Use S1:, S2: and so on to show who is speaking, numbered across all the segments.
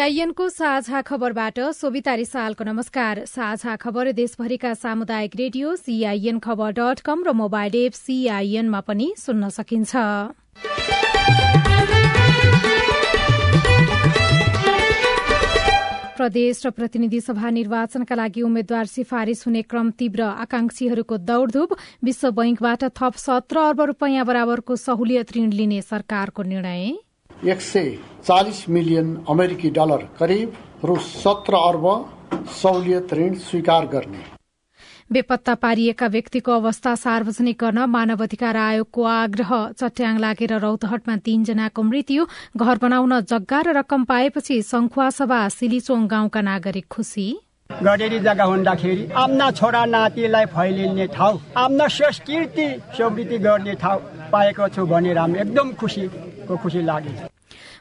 S1: सीआईएनको साझा खबरबाट सोभिता रिसालको नमस्कार। साझा खबर देशभरिका सामुदायिक radio CIN Khabar dot com र मोबाइल एप सीआईएनमा पनि सुन्न सकिन्छ। प्रदेश र प्रतिनिधि सभा निर्वाचनका लागि उम्मेद्वार सिफारिश हुने क्रम तीव्र आकांक्षीहरूको दौड़धूप। विश्व बैंकबाट थप सत्र अर्ब रूपियाँ बराबरको सहुलियत ऋण लिने सरकारको निर्णय।
S2: एक सय चालिस मिलियन अमेरिकी डलर करिब रु सत्र अर्ब सहुलियत ऋण स्वीकार गर्ने।
S1: बेपत्ता पारिएका व्यक्तिको अवस्था सार्वजनिक गर्न मानव अधिकार आयोगको आग्रह। चट्याङ लागेर रौतहटमा तीनजनाको मृत्यु घर बनाउन जग्गा र रकम पाएपछि सभा सिलिचोङ गाउँका नागरिक खुशी
S3: गरेरी जग्गा हुँदाखेरि आफ्ना छोरा नातिलाई फैलिने ठाउँ आफ्ना संस्कृति समृद्धि गर्ने ठाउँ पाएको छु भनेर हामी एकदम खुसीको खुसी लाग्यो।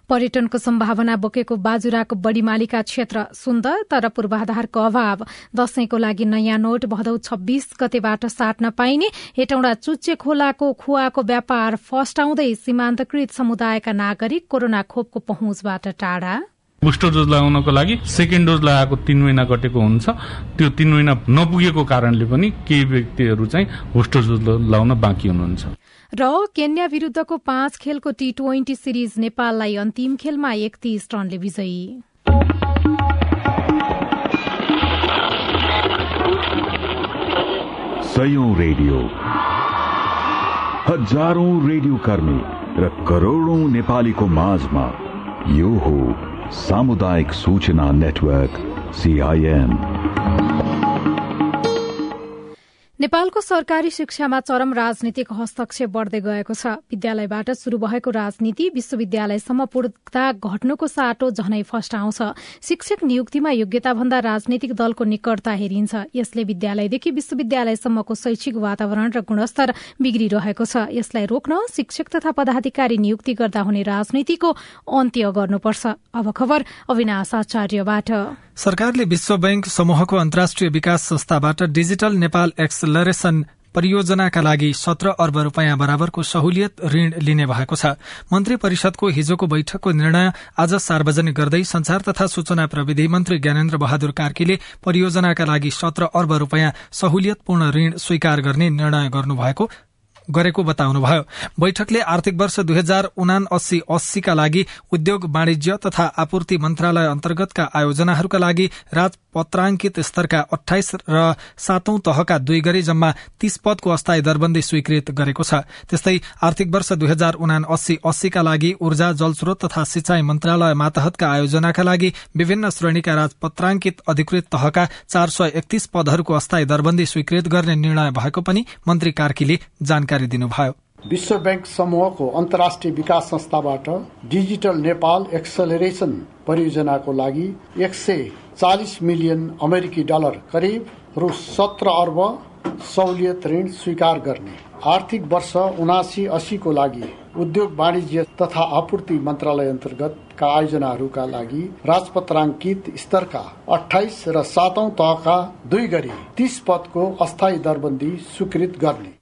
S1: पर्यटनको सम्भावना बोकेको बाजुराको बढीमालिका क्षेत्र सुन्दर तर पूर्वाधारको अभाव। दशैंको लागि नयाँ नोट भदौ छब्बीस गतेबाट साट्न पाइने हेटौँडा चुच्चे खोलाको खुवाको व्यापार फस्टाउँदै सीमान्तकृत समुदायका नागरिक कोरोना खोपको पहुँचबाट टाढा।
S4: बुस्टर डोज लगाउनको लागि सेकेन्ड डोज लगाएको तीन महिना कटेको हुन्छ। त्यो तीन महिना नपुगेको कारणले पनि केही व्यक्तिहरू चाहिँ बुस्टर डोज लगाउन बाँकी हुनुहुन्छ।
S1: र केन्या विरूद्धको पाँच खेलको टी ट्वेन्टी सिरिज नेपाललाई अन्तिम खेलमा एकतीस रनले विजयी।
S5: सयौं रेडियो। हजारौं रेडियो कर्मी र करोड़ौं नेपालीको माझमा यो हो सामुदायिक सूचना नेटवर्क सीआईएन
S1: नेपालको सरकारी शिक्षामा चरम राजनीतिक हस्तक्षेप बढ़दै गएको छ। विद्यालयबाट शुरू भएको राजनीति विश्वविद्यालयसम्म पुग्दा घट्नुको साटो झनै फस्टाउँछ शिक्षक नियुक्तिमा योग्यता भन्दा राजनीतिक दलको निकटता हेरिन्छ। यसले विद्यालयदेखि विश्वविद्यालयसम्मको शैक्षिक वातावरण र गुणस्तर बिग्रिरहेको छ। यसलाई रोक्न शिक्षक तथा पदाधिकारी नियुक्ति गर्दा हुने राजनीतिको अन्त्य गर्नुपर्छ। अब खबर अविनाश आचार्यबाट।
S6: सरकारले विश्व बैंक समूहको अन्तर्राष्ट्रिय विकास संस्थाबाट डिजिटल नेपाल एक्सलरेशन परियोजनाका लागि सत्र अर्ब रूपियाँ बराबरको सहुलियत ऋण लिने भएको छ। मन्त्री परिषदको हिजोको बैठकको निर्णय आज सार्वजनिक गर्दै संचार तथा सूचना प्रविधि मन्त्री ज्ञानेन्द्र बहादुर कार्कीले परियोजनाका लागि सत्र अर्ब रूपियाँ सहुलियतपूर्ण ऋण स्वीकार गर्ने निर्णय गर्नुभएको गरेको बताउनुभयो। बैठकले आर्थिक वर्ष दुई हजार उना अस्सी अस्सीका लागि उद्योग वाणिज्य तथा आपूर्ति मन्त्रालय अन्तर्गतका आयोजनाहरूका लागि राजपत्राङ्कित स्तरका अठाइस र सातौं तहका दुई गरी जम्मा तीस पदको अस्थायी दरबन्दी स्वीकृत गरेको छ। त्यस्तै आर्थिक वर्ष दुई हजार उना अस्सी अस्सीका लागि ऊर्जा जलस्रोत तथा सिंचाई मन्त्रालय मातहतका आयोजनाका लागि विभिन्न श्रेणीका राजपत्राङ्कित अधिकृत तहका चार सय एकतीस पदहरूको अस्थायी दरबन्दी स्वीकृत गर्ने निर्णय भएको पनि मन्त्री कार्कीले जानकारी जानकारी दिनुभयो
S2: विश्व बैंक समूहको अन्तर्राष्ट्रिय विकास संस्थाबाट डिजिटल नेपाल एक्सलरेशन परियोजनाको लागि एक सय चालिस मिलियन अमेरिकी डलर करिब रु सत्र अर्ब सहुलियत ऋण स्वीकार गर्ने। आर्थिक वर्ष उनासी अस्सीको लागि उद्योग वाणिज्य तथा आपूर्ति मन्त्रालय अन्तर्गतका आयोजनाहरूका लागि राजपत्राङ्कित स्तरका अठाइस र सातौं तहका दुई गरी तीस पदको अस्थायी दरबन्दी स्वीकृत गर्ने।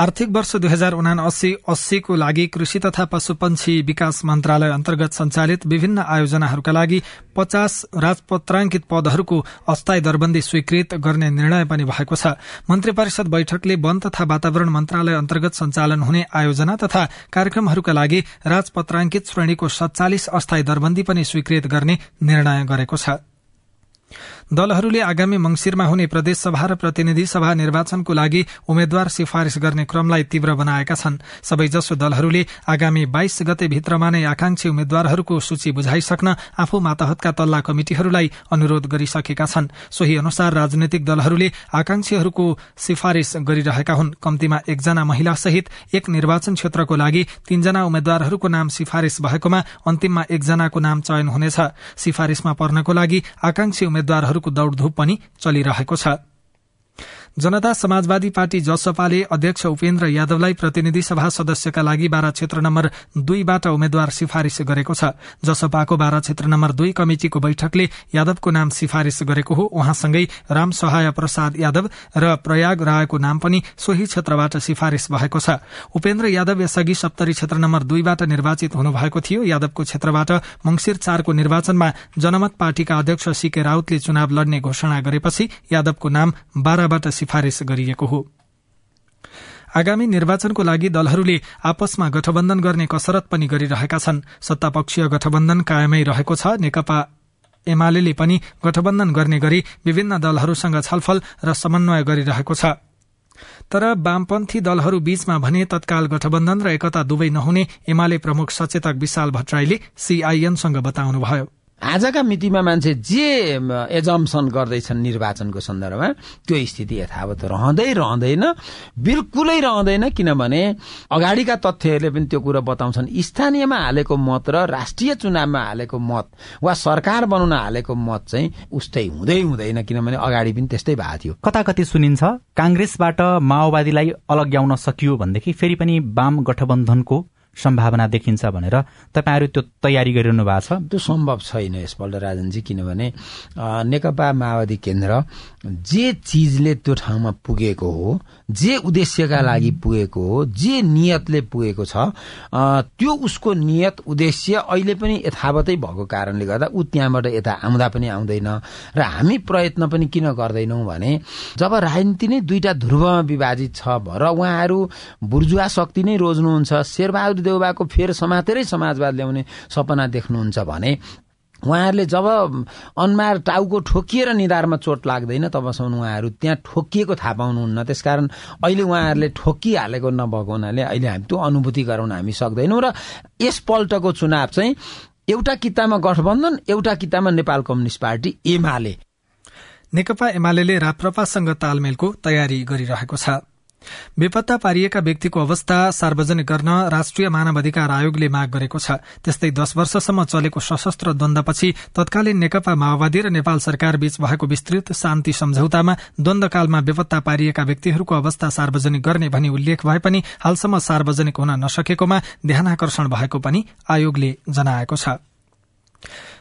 S6: आर्थिक वर्ष दुई हजार उना अस्सी अस्सीको लागि कृषि तथा पशुपन्छी विकास मन्त्रालय अन्तर्गत संचालित विभिन्न आयोजनाहरूका लागि पचास राजपत्राङ्कित पदहरूको अस्थायी दरबन्दी स्वीकृत गर्ने निर्णय पनि भएको छ। मन्त्री परिषद बैठकले वन तथा वातावरण मन्त्रालय अन्तर्गत सञ्चालन हुने आयोजना तथा कार्यक्रमहरूका लागि राजपत्राङ्कित श्रेणीको सत्तालिस अस्थायी दरबन्दी पनि स्वीकृत गर्ने निर्णय गरेको छ। दलहरूले आगामी मंगिरमा हुने प्रदेशसभा र प्रतिनिधि सभा निर्वाचनको लागि उम्मेद्वार सिफारिश गर्ने क्रमलाई तीव्र बनाएका छन्। सबैजसो दलहरूले आगामी बाइस गते भित्रमा नै आकांक्षी उम्मेद्वारहरूको सूची बुझाइसक्न आफू मातहतका तल्ला कमिटिहरूलाई अनुरोध गरिसकेका छन्। सोही अनुसार राजनैतिक दलहरूले आकांक्षीहरूको सिफारिश गरिरहेका हुन्। कम्तीमा एकजना महिला सहित एक निर्वाचन क्षेत्रको लागि तीनजना उम्मेद्वारहरूको नाम सिफारिश भएकोमा अन्तिममा एकजनाको नाम चयन हुनेछ। सिफारिशमा पर्नको लागि आकांक्षी उम्मेद्वारहरूको दौड़धूप पनि चलिरहेको छ। जनता समाजवादी पार्टी जसपाले अध्यक्ष उपेन्द्र यादवलाई प्रतिनिधि सभा सदस्यका लागि बारा क्षेत्र नम्बर दुईबाट उम्मेद्वार सिफारिश गरेको छ। जसपाको बारा क्षेत्र नम्बर दुई कमिटिको बैठकले यादवको नाम सिफारिश गरेको हो। उहाँसँगै राम सहाय प्रसाद यादव र प्रयाग रायको नाम पनि सोही क्षेत्रबाट सिफारिश भएको छ। उपेन्द्र यादव यसअघि सप्तरी क्षेत्र नम्बर दुईबाट निर्वाचित हुनुभएको थियो। यादवको क्षेत्रबाट मंगिर चारको निर्वाचनमा जनमत पार्टीका अध्यक्ष सीके राउतले चुनाव लड्ने घोषणा गरेपछि यादवको नाम बाह्रबाट सिफारिश गरिएको हो। आगामी निर्वाचनको लागि दलहरूले आपसमा गठबन्धन गर्ने कसरत पनि गरिरहेका छन्। सत्तापक्षीय गठबन्धन कायमै रहेको छ। नेकपा एमाले पनि गठबन्धन गर्ने गरी विभिन्न दलहरूसँग छलफल र समन्वय गरिरहेको छ। तर वामपन्थी दलहरू बीचमा भने तत्काल गठबन्धन र एकता दुवै नहुने एमाले प्रमुख सचेतक विशाल भट्टराईले सीआईएनसँग बताउनुभयो।
S7: आजका मितिमा मान्छे जे एजम्सन गर्दैछन् निर्वाचनको सन्दर्भमा त्यो स्थिति यथावत रहँदै रहँदैन बिल्कुलै रहँदैन किनभने अगाडिका तथ्यहरूले पनि त्यो कुरा बताउँछन्। स्थानीयमा हालेको मत र राष्ट्रिय चुनावमा हालेको मत वा सरकार बनाउन हालेको मत चाहिँ उस्तै हुँदै हुँदैन किनभने अगाडि पनि त्यस्तै भएको थियो।
S8: कता कति सुनिन्छ कांग्रेसबाट माओवादीलाई अलग्याउन सकियो भनेदेखि फेरि पनि वाम गठबन्धनको सम्भावना देखिन्छ भनेर तपाईँहरू त्यो तयारी गरिरहनु भएको छ?
S7: त्यो सम्भव छैन यसपल्ट राजनजी किनभने नेकपा माओवादी केन्द्र जे चिजले त्यो ठाउँमा पुगेको हो जे उद्देश्यका लागि पुगेको हो जे नियतले पुगेको छ त्यो उसको नियत उद्देश्य अहिले पनि यथावतै भएको कारणले गर्दा ऊ त्यहाँबाट यता आउँदा पनि आउँदैन र हामी प्रयत्न पनि किन गर्दैनौ भने जब राजनीति नै दुईटा ध्रुवमा विभाजित छ र उहाँहरू बुर्जुवा शक्ति नै रोज्नुहुन्छ शेरबहादुर देउबाको फेर समातेरै समाजवाद ल्याउने सपना देख्नुहुन्छ भने उहाँहरूले जब अनुहार टाउको ठोकिएर निधारमा चोट लाग्दैन तबसम्म उहाँहरू त्यहाँ ठोकिएको थाहा पाउनुहुन्न। त्यसकारण अहिले उहाँहरूले ठोकिहालेको नभएको हुनाले अहिले हामी त्यो अनुभूति गराउन हामी सक्दैनौँ र यसपल्टको चुनाव चाहिँ एउटा कितामा गठबन्धन एउटा कितामा नेपाल कम्युनिष्ट पार्टी एमाले।
S6: नेकपा एमाले राप्रपासँग तालमेलको तयारी गरिरहेको छ। बेपत्ता पारिएका व्यक्तिको अवस्था सार्वजनिक गर्न राष्ट्रिय मानव अधिकार आयोगले माग गरेको छ। त्यस्तै दश वर्षसम्म चलेको सशस्त्र द्वन्दपछि तत्कालीन नेकपा माओवादी र नेपाल सरकार बीच भएको विस्तृत शान्ति सम्झौतामा द्वन्दकालमा बेपत्ता पारिएका व्यक्तिहरूको अवस्था सार्वजनिक गर्ने भनी उल्लेख भए पनि हालसम्म सार्वजनिक हुन नसकेकोमा ध्यानकर्षण भएको पनि आयोगले जनाएको छ।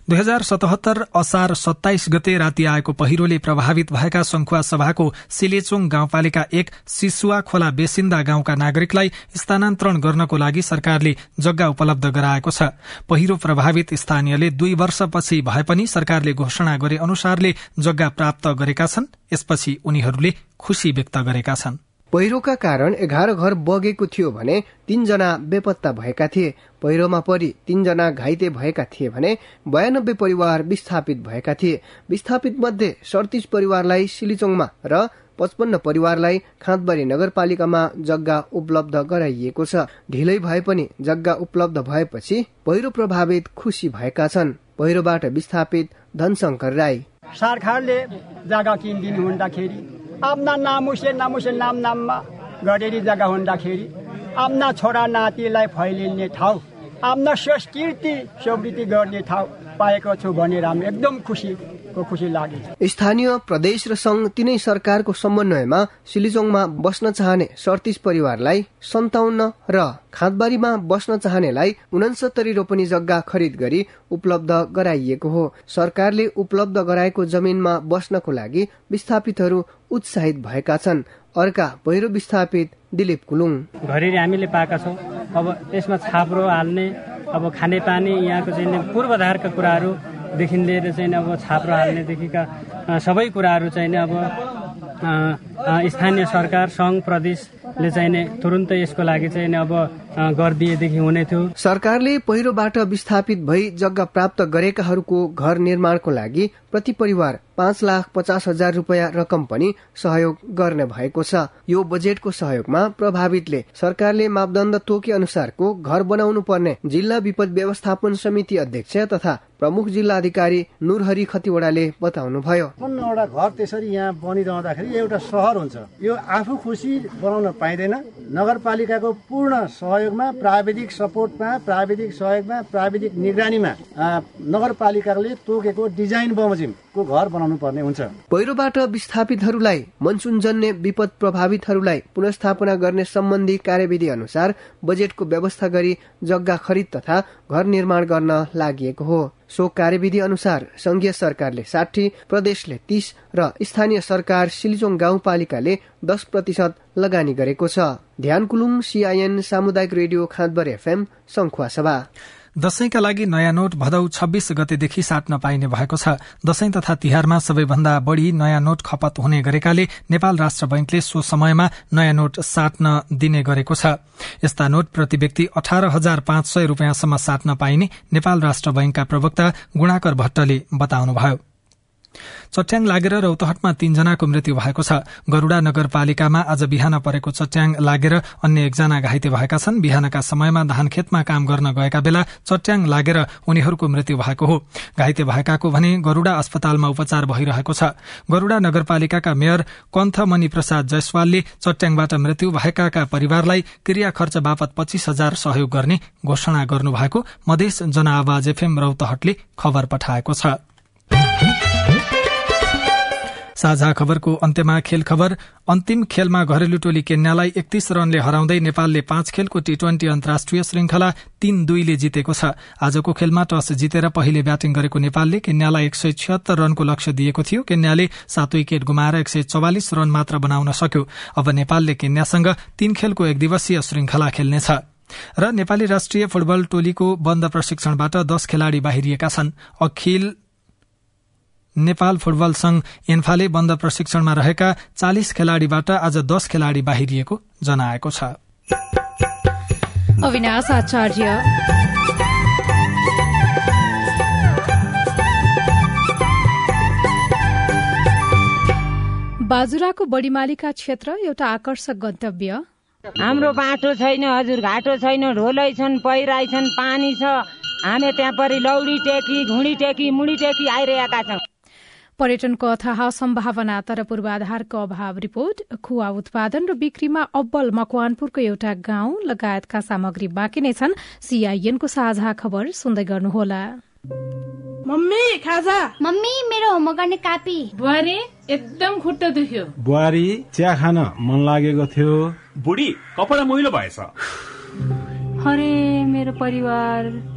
S6: दुई हजार सतहत्तर असार सत्ताइस गते राति आएको पहिरोले प्रभावित भएका संखुवा सभाको सिलेचोङ गाउँपालिका एक सिसुवा खोला बेसिन्दा गाउँका नागरिकलाई स्थानान्तरण गर्नको लागि सरकारले जग्गा उपलब्ध गराएको छ। पहिरो प्रभावित स्थानीयले दुई वर्षपछि भए पनि सरकारले घोषणा गरे अनुसारले जग्गा प्राप्त गरेका छन् यसपछि उनीहरूले खुशी व्यक्त गरेका छन्।
S9: पहिरोका कारण एघार घर बगेको थियो भने तीनजना बेपत्ता भएका थिए। पहिरोमा परि तीनजना घाइते भएका थिए भने बयानब्बे परिवार विस्थापित भएका थिए। विस्थापित मध्ये सडतिस परिवारलाई सिलिचोङमा र पचपन्न परिवारलाई खाँदबारी नगरपालिकामा जग्गा उपलब्ध गराइएको छ। ढिलै भए पनि जग्गा उपलब्ध भएपछि पहिरो प्रभावित खुसी भएका छन्। पहिरोबाट विस्थापित धनशंकर राई।
S3: सरकारले जग्गा किनिदिनु हुँदाखेरि आफ्ना नामुसे नामुसे नाम नाममा गरेरी जग्गा हुँदाखेरि आफ्ना छोरा नातिलाई फैलिने ठाउँ आफ्ना संस्कृति समृद्धि गर्ने ठाउँ पाएको छु भनेर हामी एकदम खुसी खुसी लाग्यो।
S9: स्थानीय प्रदेश र संघ तिनै सरकारको समन्वयमा सिलिचोङमा बस्न चाहने सडतिस परिवारलाई सन्ताउन्न र खाँदबारीमा बस्न चाहनेलाई उनसत्तरी रोपनी जग्गा खरिद गरी उपलब्ध गराइएको हो। सरकारले उपलब्ध गराएको जमिनमा बस्नको लागि विस्थापितहरू उत्साहित भएका छन्। अर्का पहिरो विस्थापित दिलीप कुलुङ।
S10: घरेरी हामीले पाएका छौँ। अब यसमा छाप्रो हाल्ने अब खानेपानी यहाँको चाहिँ पूर्वाधारका कुराहरू देखि लिएर चाहिँ अब छाप्रो हाल्नेदेखिका सबै कुराहरू चाहिँ अब स्थानीय सरकार सङ्घ प्रदेशले चाहिँ तुरुन्तै यसको लागि चाहिँ अब गरिदिएदेखि हुने थियो।
S9: सरकारले पहिरोबाट विस्थापित भई जग्गा प्राप्त गरेकाहरूको घर निर्माणको लागि प्रति परिवार पाँच लाख पचास हजार रुपियाँ रकम पनि सहयोग गर्ने भएको छ। यो बजेटको सहयोगमा प्रभावितले सरकारले मापदण्ड तोके अनुसारको घर बनाउनु पर्ने जिल्ला विपद व्यवस्थापन समिति अध्यक्ष तथा प्रमुख जिल्ला अधिकारी नुरहरी खतिवड़ाले बताउनुभयो।
S11: एउटा घर त्यसरी यहाँ बनिरहँदाखेरि एउटा सहर हुन्छ। यो आफू खुसी बनाउन पाइँदैन। नगरपालिकाको पूर्ण सहयोगमा प्राविधिक सपोर्टमा प्राविधिक सहयोगमा प्राविधिक निगरानीमा नगरपालिकाले तोकेको डिजाइन बमोजिमको घर बनाउनु पर्ने हुन्छ।
S9: पहिरोबाट विस्थापितहरूलाई मनसुनजन्य विपद प्रभावितहरूलाई पुनस्थापना गर्ने सम्बन्धी कार्यविधि अनुसार बजेटको व्यवस्था गरी जग्गा खरिद तथा घर निर्माण गर्न लागि हो। सो कार्यविधि अनुसार संघीय सरकारले साठी प्रदेशले तीस र स्थानीय सरकार सिलिचोङ गाउँपालिकाले दस प्रतिशत लगानी गरेको छ। ध्यान कुलुङ सीआईएन सामुदायिक रेडियो खाँदबर एफएम सभा
S6: दशैंका लागि नयाँ नोट भदौ छब्बीस गतेदेखि साट्न पाइने भएको छ। दशैं तथा तिहारमा सबैभन्दा बढ़ी नयाँ नोट खपत हुने गरेकाले नेपाल राष्ट्र बैंकले सो समयमा नयाँ नोट साट्न दिने गरेको छ। यस्ता नोट प्रति व्यक्ति अठार हजार पाँच सय रूपियाँसम्म साट्न पाइने नेपाल राष्ट्र बैंकका प्रवक्ता गुणाकर भट्टले बताउनुभयो। चट्याङ लागेर रौतहटमा तीनजनाको मृत्यु भएको छ। गरूडा नगरपालिकामा आज बिहान परेको चट्याङ लागेर अन्य एकजना घाइते भएका छन्। बिहानका समयमा धान खेतमा काम गर्न गएका बेला चट्याङ लागेर उनीहरूको मृत्यु भएको हो। घाइते भएकाको भने गरूडा अस्पतालमा उपचार भइरहेको छ। गरूडा नगरपालिकाका मेयर कन्थमणि प्रसाद जयसवालले चट्याङबाट मृत्यु भएका परिवारलाई क्रिया खर्च बापत पच्चीस हजार सहयोग गर्ने घोषणा गर्नुभएको मधेस जनआवाज एफएम रौतहटले खबर पठाएको छ। साझा खबरको अन्त्यमा खेल खबर। अन्तिम खेलमा घरेलु टोली केन्यालाई एकतीस रनले हराउँदै नेपालले पाँच खेलको टी ट्वेन्टी अन्तर्राष्ट्रिय श्रृंखला तीन दुईले जितेको छ। आजको खेलमा टस जितेर पहिले ब्याटिङ गरेको नेपालले केन्यालाई एक सय छिहत्तर रनको लक्ष्य दिएको थियो। केन्याले सात विकेट गुमाएर एक सय चौवालिस रन मात्र बनाउन सक्यो। अब नेपालले केन्यासँग तीन खेलको एक दिवसीय श्रृंखला खेल्नेछ। र नेपाली राष्ट्रिय फुटबल टोलीको बन्द प्रशिक्षणबाट दश खेलाड़ी बाहिरिएका छन्। अखिल नेपाल फुटबल संघ एन्फाले बन्द प्रशिक्षणमा रहेका चालिस खेलाड़ीबाट आज दश खेलाड़ी बाहिरिएको जनाएको छ।
S1: अविनाश आचार्य। बाजुराको बढीमालिका क्षेत्र एउटा आकर्षक गन्तव्य।
S12: हाम्रो बाटो छैन हजुर घाटो छैन ढोलै छन् पहिराइ छन् पानी छ। हामी त्यहाँ परि लौडी टेकी घुँडी टेकी मुडी टेकी आइरहेका छौँ।
S1: पर्यटनको अथाह सम्भावना तर पूर्वाधारको अभाव रिपोर्ट खुवा उत्पादन र बिक्रीमा अब्बल मकवानपुरको एउटा गाउँ लगायतका सामग्री बाँकी नै छन्। सीआईएनको साझा खबर सुन्दै गर्नुहोला।
S13: मम्मी खाजा।
S14: मम्मी मेरो होमवर्क गर्ने कापी।
S13: बुहारी एकदम खुट्टा दुख्यो।
S15: बुहारी चिया खान मन लागेको थियो।
S16: बुढी कपडा मैलो भएछ।
S17: अरे मेरो परिवार।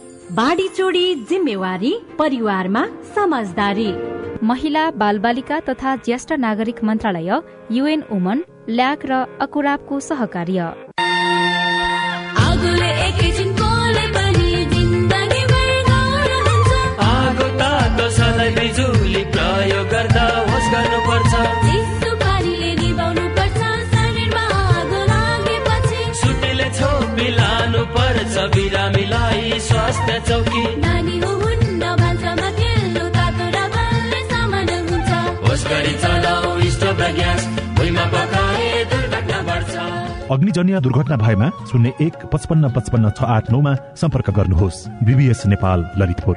S18: बाढी चोडी जिम्मेवारी परिवारमा समझदारी।
S19: महिला बालबालिका तथा ज्येष्ठ नागरिक मन्त्रालय युएन वुमन ल्याक र अकुराबको सहकार्य।
S20: स्वास्थ्य चौकी। नानी हुन्न भान्सामा तेल्लो तातो र सामान हुन्छ होस् गरी चलाऊ स्टोभ र ग्यास भुइँमा पकाए दुर्घटना बढ्छ। अग्निजन्य दुर्घटना भएमा शून्य एक पचपन्न पचपन्न छ आठ नौमा सम्पर्क गर्नुहोस्। बिबिएस नेपाल ललितपुर।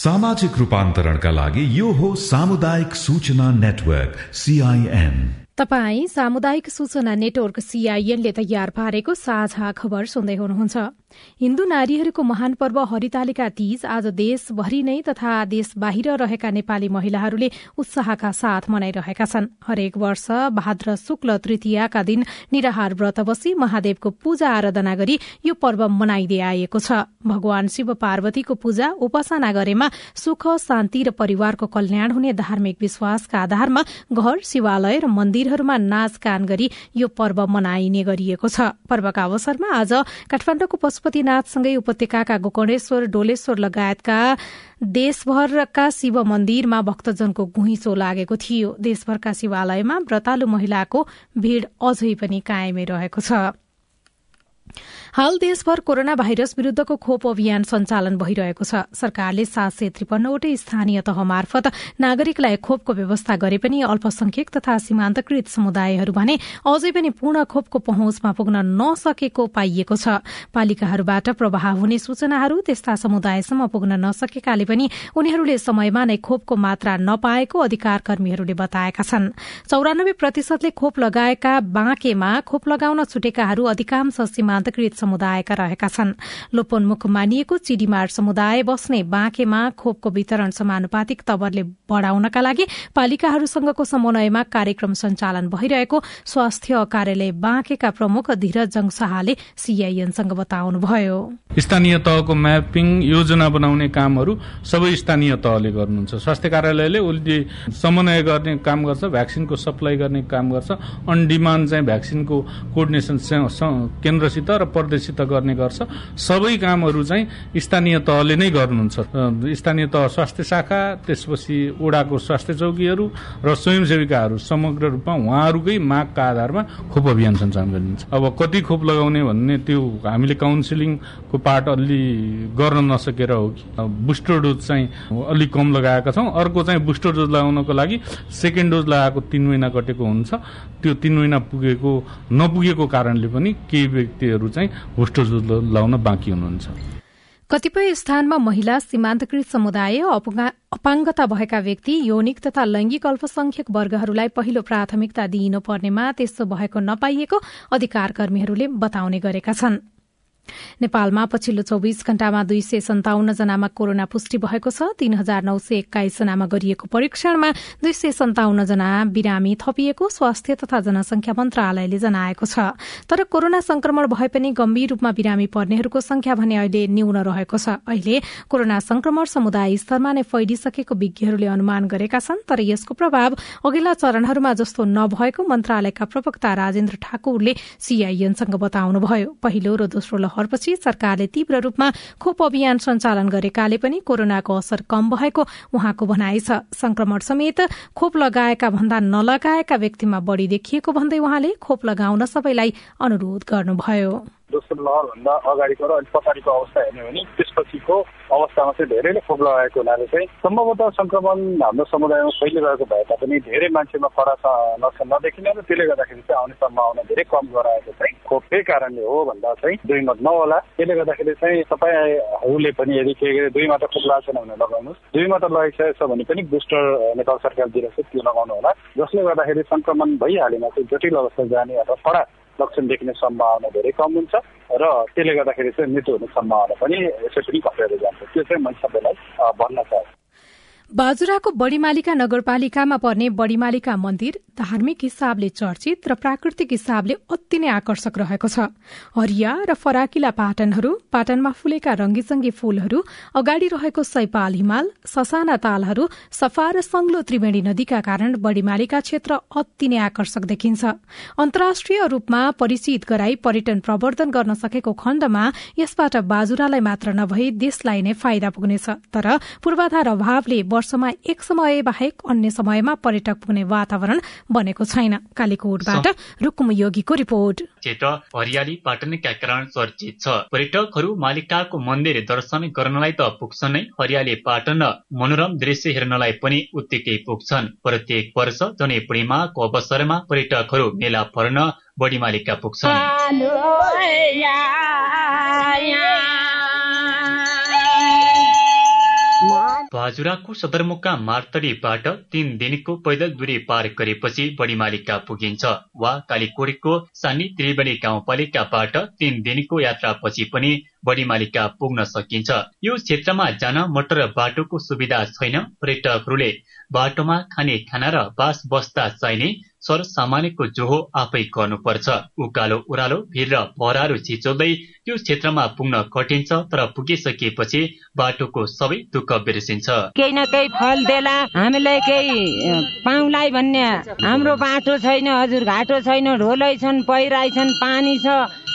S5: सामाजिक रूपान्तरणका लागि यो हो सामुदायिक सूचना नेटवर्क सीआईएन
S1: तपाई सामुदायिक सूचना नेटवर्क सीआईएनले तयार पारेको साझा खबर सुन्दै हुनुहुन्छ। हिन्दू नारीहरूको महान पर्व हरितालिका तीज। आज देशभरि नै तथा देश बाहिर रहेका नेपाली महिलाहरूले उत्साहका साथ मनाइरहेका छन्। हरेक वर्ष भाद्र शुक्ल तृतीयाका दिन निराहार व्रत बसी महादेवको पूजा आराधना गरी यो पर्व मनाइदै आएको छ। भगवान शिव पार्वतीको पूजा उपासना गरेमा सुख शान्ति र परिवारको कल्याण हुने धार्मिक विश्वासका आधारमा घर शिवालय र मन्दिरहरूमा नाचगान गरी यो पर्व मनाइने गरिएको छ। पर्वका अवसरमा आज काठमाडौँको पशुपतिनाथसँगै उपत्यकाका गोकर्णेश्वर डोलेश्वर लगायतका देशभरका शिव मन्दिरमा भक्तजनको घुइँचो लागेको थियो। देशभरका शिवालयमा व्रतालु महिलाको भीड़ अझै पनि कायमै रहेको छ। हाल देशभर कोरोना भाइरस विरूद्धको खोप अभियान सञ्चालन भइरहेको छ। सरकारले सात सय त्रिपन्नवटै स्थानीय तह मार्फत नागरिकलाई खोपको व्यवस्था गरे पनि अल्पसंख्यक तथा सीमान्तकृत समुदायहरू भने अझै पनि पूर्ण खोपको पहुँचमा पुग्न नसकेको पाइएको छ। पालिकाहरूबाट प्रवाह हुने सूचनाहरू त्यस्ता समुदायसम्म पुग्न नसकेकाले पनि उनीहरूले समयमा नै खोपको मात्रा नपाएको अधिकार कर्मीहरूले बताएका छन्। चौरानब्बे प्रतिशतले खोप लगाएका बाँकेमा खोप लगाउन छुटेकाहरू अधिकांश सीमान्तकृत समुदायका रहेका छन्। लोपोन्मुख मानिएको चिडीमार समुदाय बस्ने बाँकेमा खोपको वितरण समानुपातिक तवरले बढ़ाउनका लागि पालिकाहरूसँगको समन्वयमा कार्यक्रम सञ्चालन भइरहेको स्वास्थ्य कार्यालय बाँकेका प्रमुख धीरज जङ शाहले सीआईएनसँग बताउनुभयो।
S4: स्थानीय तहको म्यापिङ योजना बनाउने कामहरू सबै स्थानीय तहले गर्नुहुन्छ। स्वास्थ्य कार्यालयले उसले समन्वय गर्ने काम गर्छ भ्याक्सिनको सप्लाई गर्ने काम गर्छ अन डिमान्ड चाहिँ भ्याक्सिनको कोर्डिनेसन केन्द्रसित र प्रदेशसित गर्ने गर्छ। सबै कामहरू चाहिँ स्थानीय तहले नै गर्नुहुन्छ। स्थानीय तह स्वास्थ्य शाखा त्यसपछि ओडाको स्वास्थ्य चौकीहरू र स्वयंसेविकाहरू समग्र रूपमा उहाँहरूकै मागका आधारमा खोप अभियान सञ्चालन गरिन्छ। अब कति खोप लगाउने भन्ने त्यो हामीले काउन्सिलिङको पार्ट अलि गर्न नसकेर हो कि। बुस्टर डोज चाहिँ अलिक कम लगाएका छौँ। अर्को चाहिँ बुस्टर डोज लगाउनको लागि सेकेन्ड डोज लगाएको तीन महिना कटेको हुन्छ। त्यो तीन महिना पुगेको नपुगेको कारणले पनि केही व्यक्तिहरू चाहिँ बुस्टर डोज लगाउन बाँकी हुनुहुन्छ।
S1: कतिपय स्थानमा महिला सीमान्तकृत समुदाय अपाङ्गता भएका व्यक्ति यौनिक तथा लैंगिक अल्पसंख्यक वर्गहरूलाई पहिलो प्राथमिकता दिइनु पर्नेमा त्यस्तो भएको नपाइएको अधिकार कर्मीहरूले बताउने गरेका छनृ। नेपालमा पछिल्लो चौविस घण्टामा दुई सय सन्ताउन्न जनामा कोरोना पुष्टि भएको छ। तीन हजार नौ सय एक्काइस जनामा गरिएको परीक्षणमा दुई सय सन्ताउन्न जना बिरामी थपिएको स्वास्थ्य तथा जनसंख्या मन्त्रालयले जनाएको छ। तर कोरोना संक्रमण भए पनि गम्भीर रूपमा बिरामी पर्नेहरूको संख्या भने अहिले न्यून रहेको छ। अहिले कोरोना संक्रमण समुदाय स्तरमा नै फैलिसकेको विज्ञहरूले अनुमान गरेका छन् तर यसको प्रभाव अघिल्ला चरणहरूमा जस्तो नभएको मन्त्रालयका प्रवक्ता राजेन्द्र ठाकुरले सीआईएनसँग बताउनुभयो। पहिलो र दोस्रो लहरपछि सरकारले तीव्र रूपमा खोप अभियान सञ्चालन गरेकाले पनि कोरोनाको असर कम भएको उहाँको भनाइ छ। संक्रमण समेत खोप लगाएका भन्दा नलगाएका व्यक्तिमा बढ़ी देखिएको भन्दै उहाँले खोप लगाउन सबैलाई अनुरोध गर्नुभयो।
S21: दोस्रो लहरभन्दा अगाडिको र अलिक पछाडिको अवस्था हेर्ने भने त्यसपछिको अवस्थामा चाहिँ धेरैले खोप लगाएको हुनाले चाहिँ सम्भवतः संक्रमण हाम्रो समुदायमा फैलिरहेको भए तापनि धेरै मान्छेमा कडा लक्षण नदेखिने र त्यसले गर्दाखेरि चाहिँ आउने सम्भावना धेरै कम गराएको चाहिँ खोपकै कारणले हो भन्दा चाहिँ दुई मत नहोला। त्यसले गर्दाखेरि चाहिँ तपाईँहरूले पनि यदि के दुई मात्र खोप लगाएको छैन भने लगाउनुहोस्। दुई मात्र लगाइसकेको छ भने पनि बुस्टर नेपाल सरकारतिर चाहिँ त्यो लगाउनु होला जसले गर्दाखेरि संक्रमण भइहालेमा चाहिँ जटिल अवस्था जाने अथवा कडा लक्षण देखिने सम्भावना धेरै कम हुन्छ र त्यसले गर्दाखेरि चाहिँ मृत्यु हुने सम्भावना पनि यसै पनि घटेर जान्छ। त्यो चाहिँ मैले सबैलाई भन्न चाहन्छु।
S1: बाजुराको बड़ीमालिका नगरपालिकामा पर्ने बड़ीमालिका मन्दिर धार्मिक हिसाबले चर्चित र प्राकृतिक हिसाबले अति नै आकर्षक रहेको छ। हरिया र फराकिला पाटनहरू पाटनमा फुलेका रंगीचंगी फूलहरू अगाडि रहेको सैपाल हिमाल ससाना तालहरू सफा र संग्लो त्रिवेणी नदीका कारण बड़ीमालिका क्षेत्र अति नै आकर्षक देखिन्छ। अन्तर्राष्ट्रिय रूपमा परिचित गराई पर्यटन प्रवर्धन गर्न सकेको खण्डमा यसबाट बाजुरालाई मात्र नभई देशलाई नै फाइदा पुग्नेछ। तर पूर्वाधार अभावले वर्षमा एक समय बाहेक अन्य समयमा पर्यटक पुग्ने वातावरण बनेको छैन। कालीकोटबाट रुकुम योगीको रिपोर्ट।
S22: क्षेत्र हरियाली पाटनका कारण चर्चित छ। पर्यटकहरू मालिकाको मन्दिर दर्शन गर्नलाई त पुग्छन् नै। हरियाली पाटन र मनोरम दृश्य हेर्नलाई पनि उत्तिकै पुग्छन्। प्रत्येक वर्ष जनै पूर्णिमाको अवसरमा पर्यटकहरू मेला फर्न बढी मालिका पुग्छन्। बाजुराको सदरमुकाम मार्तडीबाट तीन दिनको पैदल दूरी पार गरेपछि बडीमालिका पुगिन्छ वा कालीकोडीको सानी त्रिवेणी गाउँपालिकाबाट तीन दिनको यात्रापछि पनि बडीमालिका पुग्न सकिन्छ। यो क्षेत्रमा जान मोटर बाटोको सुविधा छैन। पर्यटकहरूले बाटोमा खाने खाना र बास बस्दा चाहिने सर सामान्यको जोहो आफै गर्नुपर्छ। उकालो ओह्रालो भिर र पहराहरू छिचोल्दै त्यो क्षेत्रमा पुग्न कठिन छ तर पुगिसकेपछि बाटोको सबै दुःख बिर्सिन्छ।
S12: केही न केही फल देला हामीलाई केही पाउलाई भन्ने हाम्रो बाटो छैन हजुर घाटो छैन ढोलै छन् पहिराइ छन् पानी छ।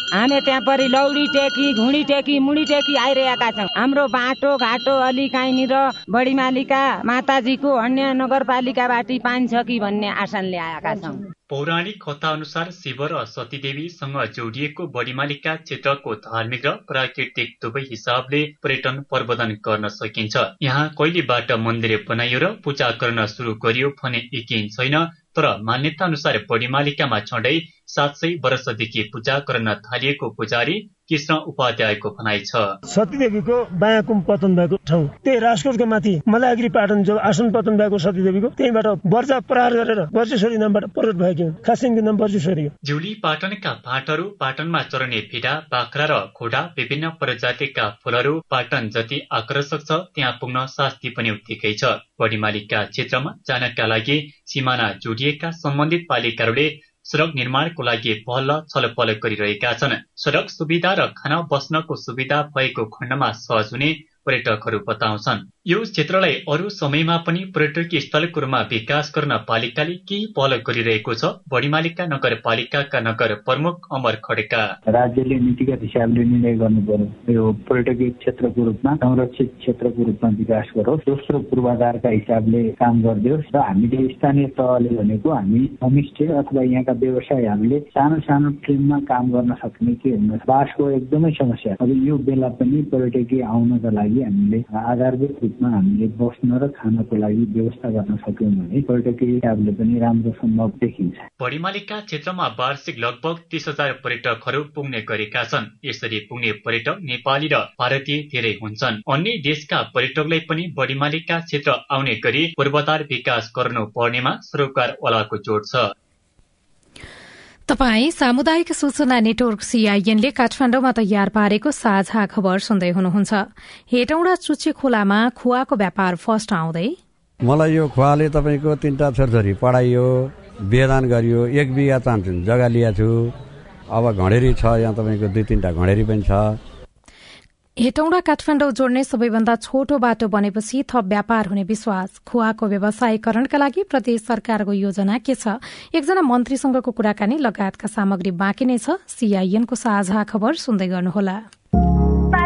S12: हामी त्यहाँ परि लौडी टेकी घुँडी टेकी मुडी टेकी आइरहेका छौँ। हाम्रो बाटो घाटो अलि कहीँनिर बढी मालिका माताजीको अन्य नगरपालिकाबाट पानी छ कि भन्ने आशनले आएका छौँ।
S22: पौराणिक कथा अनुसार शिव र सतीदेवीसँग जोडिएको बडीमालिका क्षेत्रको धार्मिक र प्राकृतिक दुवै हिसाबले पर्यटन प्रवर्धन गर्न सकिन्छ। यहाँ कहिलेबाट मन्दिर बनाइयो र पूजा गर्न सुरु गरियो भने यकिन छैन। तर मान्यता अनुसार बडीमालिकामा झण्डै सात सय वर्षदेखि पूजा गर्न थालिएको पुजारी कृष्ण उपाध्यायको भनाइ छ।
S23: सतीदेवीको बायाँ पतन भएको ठाउँ। त्यही राजकोटको माथि मलागिरी पाटन जो आसन पतन भएको सतीदेवीको त्यहीबाट वर्षा प्रहार गरेर वर्षेश्वरी नामबाट प्रकट भएको खासिङको नाम वर्षेश्वरी हो।
S22: जुली पाटनका भाटहरू पाटनमा चरने भिडा बाख्रा र खोडा विभिन्न प्रजातिका फूलहरू पाटन जति आकर्षक छ त्यहाँ पुग्न शास्ति पनि उत्तिकै छ। बढीमालिका क्षेत्रमा जानका लागि सिमाना जोडिएका सम्बन्धित पालिकाहरूले सड़क निर्माणको लागि पहल छलफल गरिरहेका छन्। सड़क सुविधा र खाना बस्नको सुविधा भएको खण्डमा सहज हुने पर्यटकहरू बताउँछन्। यो क्षेत्रलाई अरू समयमा पनि पर्यटकीय स्थलको रूपमा विकास गर्न पालिकाले केही पहल गरिरहेको छ? बढीमालिका नगरपालिकाका नगर प्रमुख अमर खडेका।
S24: राज्यले नीतिगत हिसाबले निर्णय गर्नु पर्यो यो पर्यटकीय क्षेत्रको रूपमा संरक्षित क्षेत्रको रूपमा विकास गरोस्। दोस्रो पूर्वाधारका हिसाबले काम गरिदियोस् र हामीले स्थानीय तहले भनेको हामी होमस्टे अथवा यहाँका व्यवसायहरूले सानो सानो टिममा काम गर्न सक्ने के भन्नुहोस् बासको एकदमै समस्या। अब यो बेला पनि पर्यटकीय आउनका लागि हामीले आधारभूत रूपमा हामीले बस्न र खानको लागि व्यवस्था गर्न सक्यौँ भने पर्यटकीय हिसाबले पनि राम्रो सम्भव देखिन्छ।
S22: बढीमालिका क्षेत्रमा वार्षिक लगभग तीस हजार पर्यटकहरू पुग्ने गरेका छन्। यसरी पुग्ने पर्यटक नेपाली र भारतीय धेरै हुन्छन्। अन्य देशका पर्यटकलाई पनि बढीमालिका क्षेत्र आउने गरी पूर्वाधार विकास गर्नु पर्नेमा सरकारवालाको जोड छ।
S1: तपाई सामुदायिक सूचना नेटवर्क सीआईएनले काठमाडौँमा तयार पारेको साझा खबर सुन्दै हुनुहुन्छ। हेटौँडा चुच्चे खोलामा खुवाको व्यापार फर्स्ट आउँदै।
S25: मलाई यो खुवाले तपाईँको तिनवटा छोरछोरी पढाइयो बेदान गरियो एक बिघा चाहन्छु जग्गा लिएको छु। अब घडेरी छ यहाँ तपाईँको दुई तिनवटा घडेरी पनि छ।
S1: हेटौँडा काठमाडौँ जोड्ने सबैभन्दा छोटो बाटो बनेपछि थप व्यापार हुने विश्वास। खुवाको व्यवसायीकरणका लागि प्रदेश सरकारको योजना के छ? एकजना मन्त्रीसँगको कुराकानी लगायतका सामग्री बाँकी नै छ। सीआईएनको साझा खबर सुन्दै गर्नुहोला।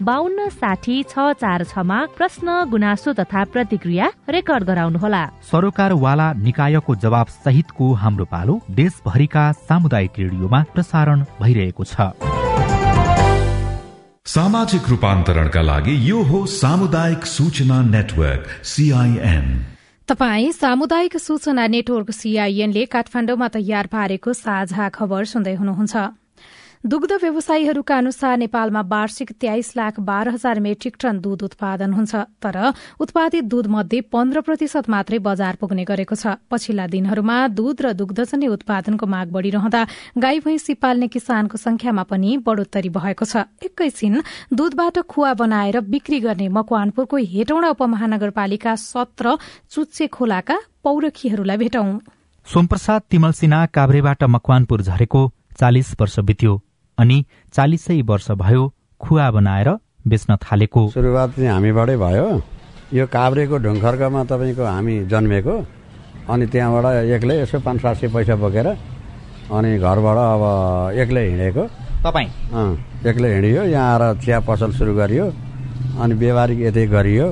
S26: बान्न साठी छ चार छमा प्रश्न गुनासो तथा प्रतिक्रिया रेकर्ड गराउनुहोला।
S27: सरोकारवाला निकायको जवाब सहितको हाम्रो पालो देशभरिका सामुदायिक रेडियोमा प्रसारण भइरहेको छ।
S5: सामाजिक रूपान्तरणका लागि यो हो सामुदायिक सूचना नेटवर्क सीआईएन
S1: तपाई सामुदायिक सूचना नेटवर्क सीआईएनले काठमाडौँमा तयार पारेको साझा खबर सुन्दै हुनुहुन्छ। दुग्ध व्यवसायीहरूका अनुसार नेपालमा वार्षिक तेइस लाख बाह्र हजार मेट्रिक टन दूध उत्पादन हुन्छ तर उत्पादित दूध मध्ये पन्ध्र प्रतिशत मात्रै बजार पुग्ने गरेको छ। पछिल्ला दिनहरूमा दूध र दुग्धजन्य उत्पादनको माग बढ़िरहँदा गाई भैंसी पाल्ने किसानको संख्यामा पनि बढ़ोत्तरी भएको छ। एकैछिन दूधबाट खुवा बनाएर बिक्री गर्ने मकवानपुरको हेटौँडा उपमहानगरपालिका सत्र चुच्चे खोलाका पौरखीहरूलाई भेटौं।
S27: सोमप्रसाद तिमल सिन्हा काभ्रेबाट मकवानपुर झरेको चालिस वर्ष बित्यो। अनि चालिसै वर्ष भयो खुवा बनाएर बेच्न थालेको।
S25: सुरुवात चाहिँ हामीबाटै भयो। यो काभ्रेको ढुङ्खर्कमा तपाईँको हामी जन्मेको। अनि त्यहाँबाट एक्लै यसो पाँच सात सय पैसा बोकेर अनि घरबाट अब एक्लै हिँडेको।
S28: तपाईँ?
S25: एक्लै हिँडियो। यहाँ आएर चिया पसल सुरु गरियो। अनि व्यवहारिक यतै गरियो।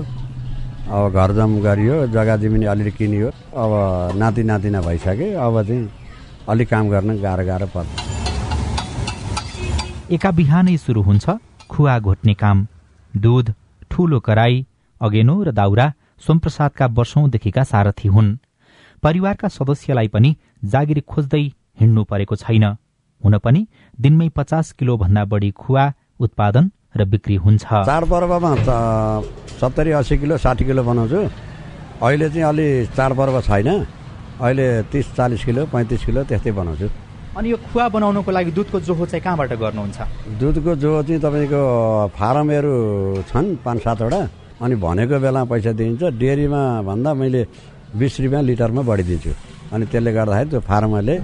S25: अब घर जम गरियो। जग्गा जमिन अलिअलि किनियो। अब नाति नातिना भइसक्यो अब चाहिँ अलिक काम गर्न गाह्रो गाह्रो पर्छ।
S27: एका बिहानै सुरु हुन्छ खुवा घोट्ने काम। दुध ठूलो कराई अगेनो र दाउरा सोमप्रसादका वर्षौंदेखिका सारथी हुन्। परिवारका सदस्यलाई पनि जागिर खोज्दै हिँड्नु परेको छैन। हुन पनि दिनमै पचास किलो भन्दा बढी खुवा उत्पादन र बिक्री हुन्छ।
S25: चाडपर्वमा सत्तरी अस्सी किलो साठी किलो बनाउँछु। अहिले चाहिँ अलि चाडपर्व छैन। अहिले तिस चालिस किलो पैँतिस किलो त्यस्तै बनाउँछु।
S28: अनि यो खुवा बनाउनुको लागि दुधको जोहो चाहिँ कहाँबाट गर्नुहुन्छ?
S25: दुधको जोहो चाहिँ तपाईँको फारमहरू छन् पाँच सातवटा। अनि भनेको बेला पैसा दिइन्छ। डेरीमा भन्दा मैले बिस रुपियाँ लिटरमा बढिदिन्छु। अनि त्यसले गर्दाखेरि त्यो फार्मरले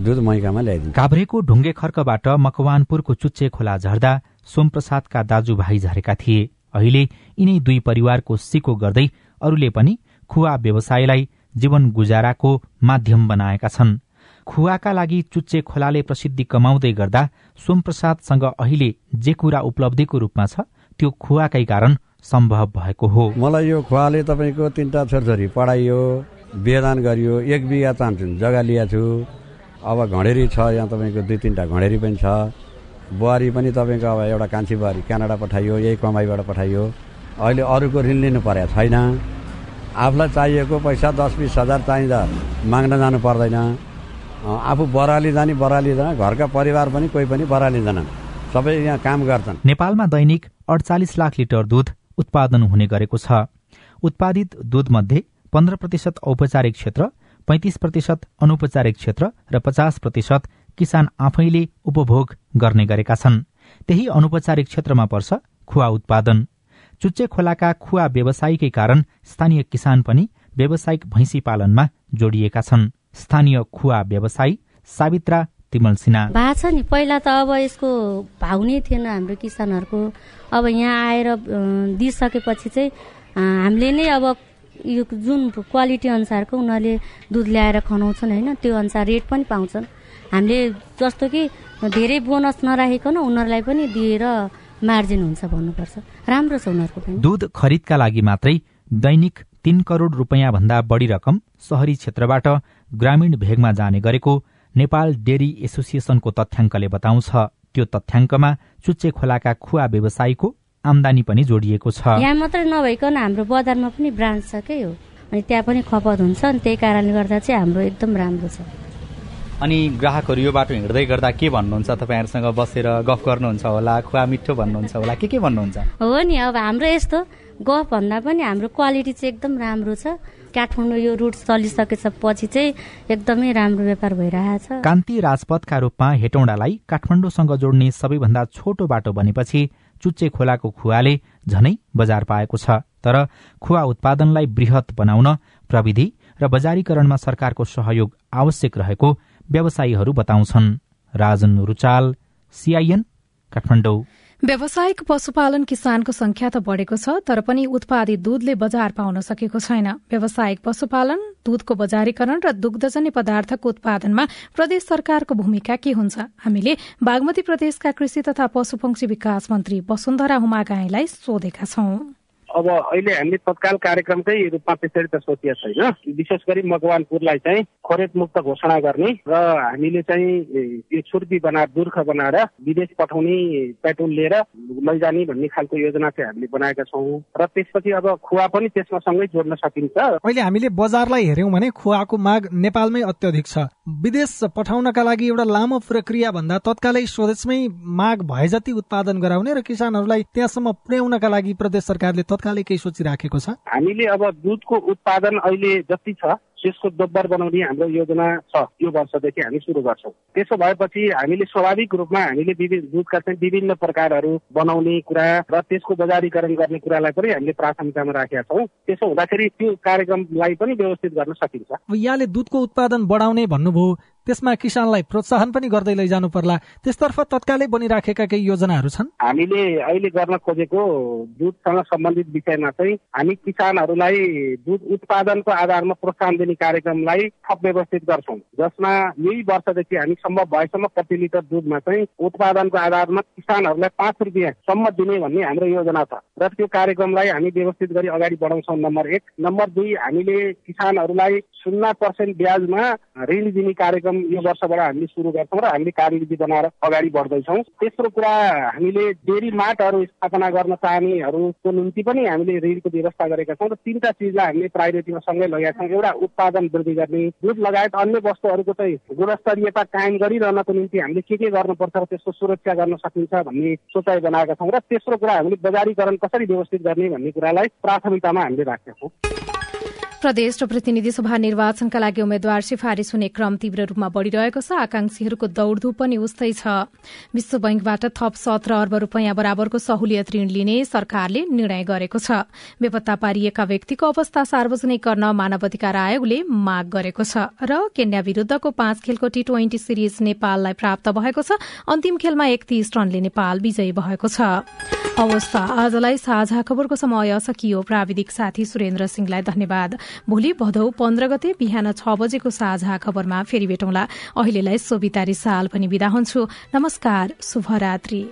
S25: दुध मैकामा ल्याइदिन्छ।
S27: काभ्रेको ढुङ्गे खर्कबाट मकवानपुरको चुच्चे खोला झर्दा सोमप्रसादका दाजुभाइ झरेका थिए। अहिले यिनै दुई परिवारको सिको गर्दै अरूले पनि खुवा व्यवसायलाई जीवन गुजाराको माध्यम बनाएका छन्। खुवाका लागि चुच्चे खोलाले प्रसिद्धि कमाउँदै गर्दा सोमप्रसादसँग अहिले जे कुरा उपलब्धिको रूपमा छ त्यो खुवाकै कारण सम्भव भएको हो।
S25: मलाई यो खुवाले तपाईँको तिनवटा छोरछोरी पढाइयो वेदान गरियो एक बिघा चाहन्छु जग्गा लिएको छु। अब घडेरी छ यहाँ तपाईँको दुई तिनवटा घडेरी पनि छ। बुहारी पनि तपाईँको अब एउटा कान्छी बुहारी क्यानाडा पठाइयो यही कमाइबाट पठाइयो। अहिले अरूको ऋण लिनु परेको छैन। आफूलाई चाहिएको पैसा दस बिस हजार चाहिँदा माग्न जानु पर्दैन। आफू बराली जाने बराली जाने घरका परिवार पनि कोही पनि बराली जान सबै यहाँ काम गर्छन्।
S27: नेपालमा दैनिक अडचालिस लाख लिटर दुध उत्पादन हुने गरेको छ। उत्पादित दुधमध्ये पन्ध्र प्रतिशत औपचारिक क्षेत्र पैंतिस प्रतिशत अनौपचारिक क्षेत्र र पचास प्रतिशत किसान आफैले उपभोग गर्ने गरेका छन्। त्यही अनौपचारिक क्षेत्रमा पर्छ खुवा उत्पादन। चुच्चे खोलाका खुवा व्यवसायीकै कारण स्थानीय किसान पनि व्यावसायिक भैँसी पालनमा जोडिएका छन्। स्थानीय खुवा व्यवसायी सावित्रा तिमल सिन्हा।
S29: भएको छ नि। पहिला त अब यसको भाउ नै थिएन हाम्रो किसानहरूको। अब यहाँ आएर दिइसकेपछि चाहिँ हामीले नै अब यो जुन क्वालिटी अनुसारको उनीहरूले दुध ल्याएर खनाउँछन् होइन त्यो अनुसार रेट पनि पाउँछन्। हामीले जस्तो कि धेरै बोनस नराखिकन उनीहरूलाई पनि दिएर मार्जिन हुन्छ भन्नुपर्छ। राम्रो छ उनीहरूको पनि।
S27: दुध खरिदका लागि मात्रै दैनिक तीन करोड रुपियाँ भन्दा बढी रकम शहरी क्षेत्रबाट ग्रामीण भेगमा जाने गरेको नेपाल डेरी एसोसिएसनको तथ्याङ्कले बताउँछ। त्यो तथ्याङ्कमा चुच्चे खोलाका खुवा व्यवसायीको आमदानी पनि जोडिएको छ।
S29: यहाँ मात्रै नभइकन हाम्रो बजारमा पनि ब्रान्च छ के हो? अनि त्यहाँ पनि खपत हुन्छ अनि त्यही कारणले गर्दा चाहिँ हाम्रो एकदम राम्रो छ।
S28: अनि ग्राहकहरू यो बाटो हिँड्दै गर्दा के भन्नुहुन्छ? तपाईँहरूसँग बसेर गफ गर्नुहुन्छ होला खुवा मिठो भन्नुहुन्छ होला के के भन्नुहुन्छ?
S29: हो नि अब हाम्रो यस्तो गफ भन्दा पनि हाम्रो क्वालिटी चाहिँ एकदम राम्रो छ। काठमाडौँ यो रुट चलिसकेछ पछि चाहिँ एकदमै राम्रो व्यापार भइरहेछ।
S27: कान्ति राजपथका रूपमा हेटौँडालाई काठमाडौँसँग जोड्ने सबैभन्दा छोटो बाटो बनेपछि चुच्चे खोलाको खुवाले झनै बजार पाएको छ। तर खुवा उत्पादनलाई वृहत बनाउन प्रविधि र बजारीकरणमा सरकारको सहयोग आवश्यक रहेको व्यवसायीहरू बताउँछन्। राजन रुचाल सीआईएन काठमाडौँ।
S1: व्यावसायिक पशुपालन किसानको संख्या त बढ़ेको छ तर पनि उत्पादित दूधले बजार पाउन सकेको छैन। व्यावसायिक पशुपालन दूधको बजारीकरण र दुग्धजन्य पदार्थको उत्पादनमा प्रदेश सरकारको भूमिका के हुन्छ? हामीले बागमती प्रदेशका कृषि तथा पशुपक्षी विकास मन्त्री वसुन्धरा हुमागाईलाई सोधेका छौं।
S30: अब अहिले हामीले तत्काल कार्यक्रमकै रूपमा त्यसरी त सोचिएको छैन। विशेष गरी मकवानपुरलाई चाहिँ खोरेत मुक्त घोषणा गर्ने र हामीले चाहिँ यो छुर्पी बनाएर दुर्ख बनाएर विदेश पठाउने पेट्रोल लिएर लैजाने भन्ने खालको योजना चाहिँ हामीले बनाएका छौँ। र त्यसपछि अब खुवा पनि त्यसमा सँगै जोड्न सकिन्छ।
S31: अहिले हामीले बजारलाई हेऱ्यौँ भने खुवाको माग नेपालमै अत्यधिक छ। विदेश पठाउनका लागि एउटा लामो प्रक्रिया भन्दा तत्कालै स्वदेशमै माग भए जति उत्पादन गराउने र किसानहरूलाई त्यहाँसम्म पुर्याउनका लागि प्रदेश सरकारले केही सोचिराखेको छ?
S30: हामीले अब दुधको उत्पादन अहिले जति छ त्यसको दोब्बर बनाउने हाम्रो योजना छ। यो वर्षदेखि हामी सुरु गर्छौँ। त्यसो भएपछि हामीले स्वाभाविक रूपमा हामीले दुधका चाहिँ विभिन्न प्रकारहरू बनाउने कुरा र त्यसको बजारीकरण गर्ने कुरालाई पनि हामीले प्राथमिकतामा राखेका छौँ। त्यसो हुँदाखेरि त्यो कार्यक्रमलाई पनि व्यवस्थित गर्न सकिन्छ।
S31: यहाँले दुधको उत्पादन बढाउने भन्नुभयो त्यसमा किसानलाई प्रोत्साहन पनि गर्दै लैजानु पर्ला। त्यसतर्फ तत्कालै बनिराखेका केही योजनाहरू छन्?
S30: हामीले अहिले गर्न खोजेको दुधसँग सम्बन्धित विषयमा चाहिँ हामी किसानहरूलाई दुध उत्पादनको आधारमा प्रोत्साहन दिने कार्यक्रमलाई थप व्यवस्थित गर्छौँ। जसमा यही वर्षदेखि हामी सम्भव भएसम्म प्रति लिटर दुधमा चाहिँ उत्पादनको आधारमा किसानहरूलाई पाँच रुपियाँसम्म दिने भन्ने हाम्रो योजना छ। र त्यो कार्यक्रमलाई हामी व्यवस्थित गरी अगाडि बढाउँछौँ नम्बर एक। नम्बर दुई हामीले किसानहरूलाई शून्य पर्सेन्ट ब्याजमा ऋण दिने कार्यक्रम यो वर्षबाट हामीले सुरु गर्छौँ र हामीले कार्यविधि बनाएर अगाडि बढ्दैछौँ। तेस्रो कुरा हामीले डेरी मार्टहरू स्थापना गर्न चाहनेहरूको निम्ति पनि हामीले ऋणको व्यवस्था गरेका छौँ र तिनवटा चिजलाई हामीले प्रायोरिटीमा सँगै लगाएका छौँ। एउटा उत्पादन वृद्धि गर्ने दुध लगायत अन्य वस्तुहरूको चाहिँ गुणस्तरीयता कायम गरिरहनको निम्ति हामीले के के गर्नुपर्छ र त्यसको सुरक्षा गर्न सकिन्छ भन्ने सोचाइ बनाएका छौँ। र तेस्रो कुरा हामीले बजारीकरण कसरी व्यवस्थित गर्ने भन्ने कुरालाई प्राथमिकतामा हामीले राखेका छौँ।
S1: प्रदेश र प्रतिनिधि सभा निर्वाचनका लागि उम्मेद्वार सिफारिश हुने क्रम तीव्र रूपमा बढ़िरहेको छ। आकांक्षीहरूको दौड़धूप पनि उस्तै छ। विश्व बैंकबाट थप सत्र अर्ब रूपियाँ बराबरको सहुलियत ऋण लिने सरकारले निर्णय गरेको छ। बेपत्ता पारिएका व्यक्तिको अवस्था सार्वजनिक गर्न मानवाधिकार आयोगले माग गरेको छ र केन्या विरूद्धको पाँच खेलको टी ट्वेन्टी सिरिज नेपाललाई प्राप्त भएको छ। अन्तिम खेलमा एकतीस रनले नेपाल विजयी भएको छ। अवस्था। आजलाई साझा खबरको समय सकियो। प्राविधिक साथी सुरेन्द्र सिंहलाई धन्यवाद। भोलि भदौ पन्ध्र गते बिहान छ बजेको साझा खबरमा फेरि भेटौँला। अहिलेलाई सोभिता साल पनि विदा हुन्छु। नमस्कार शुभरात्री।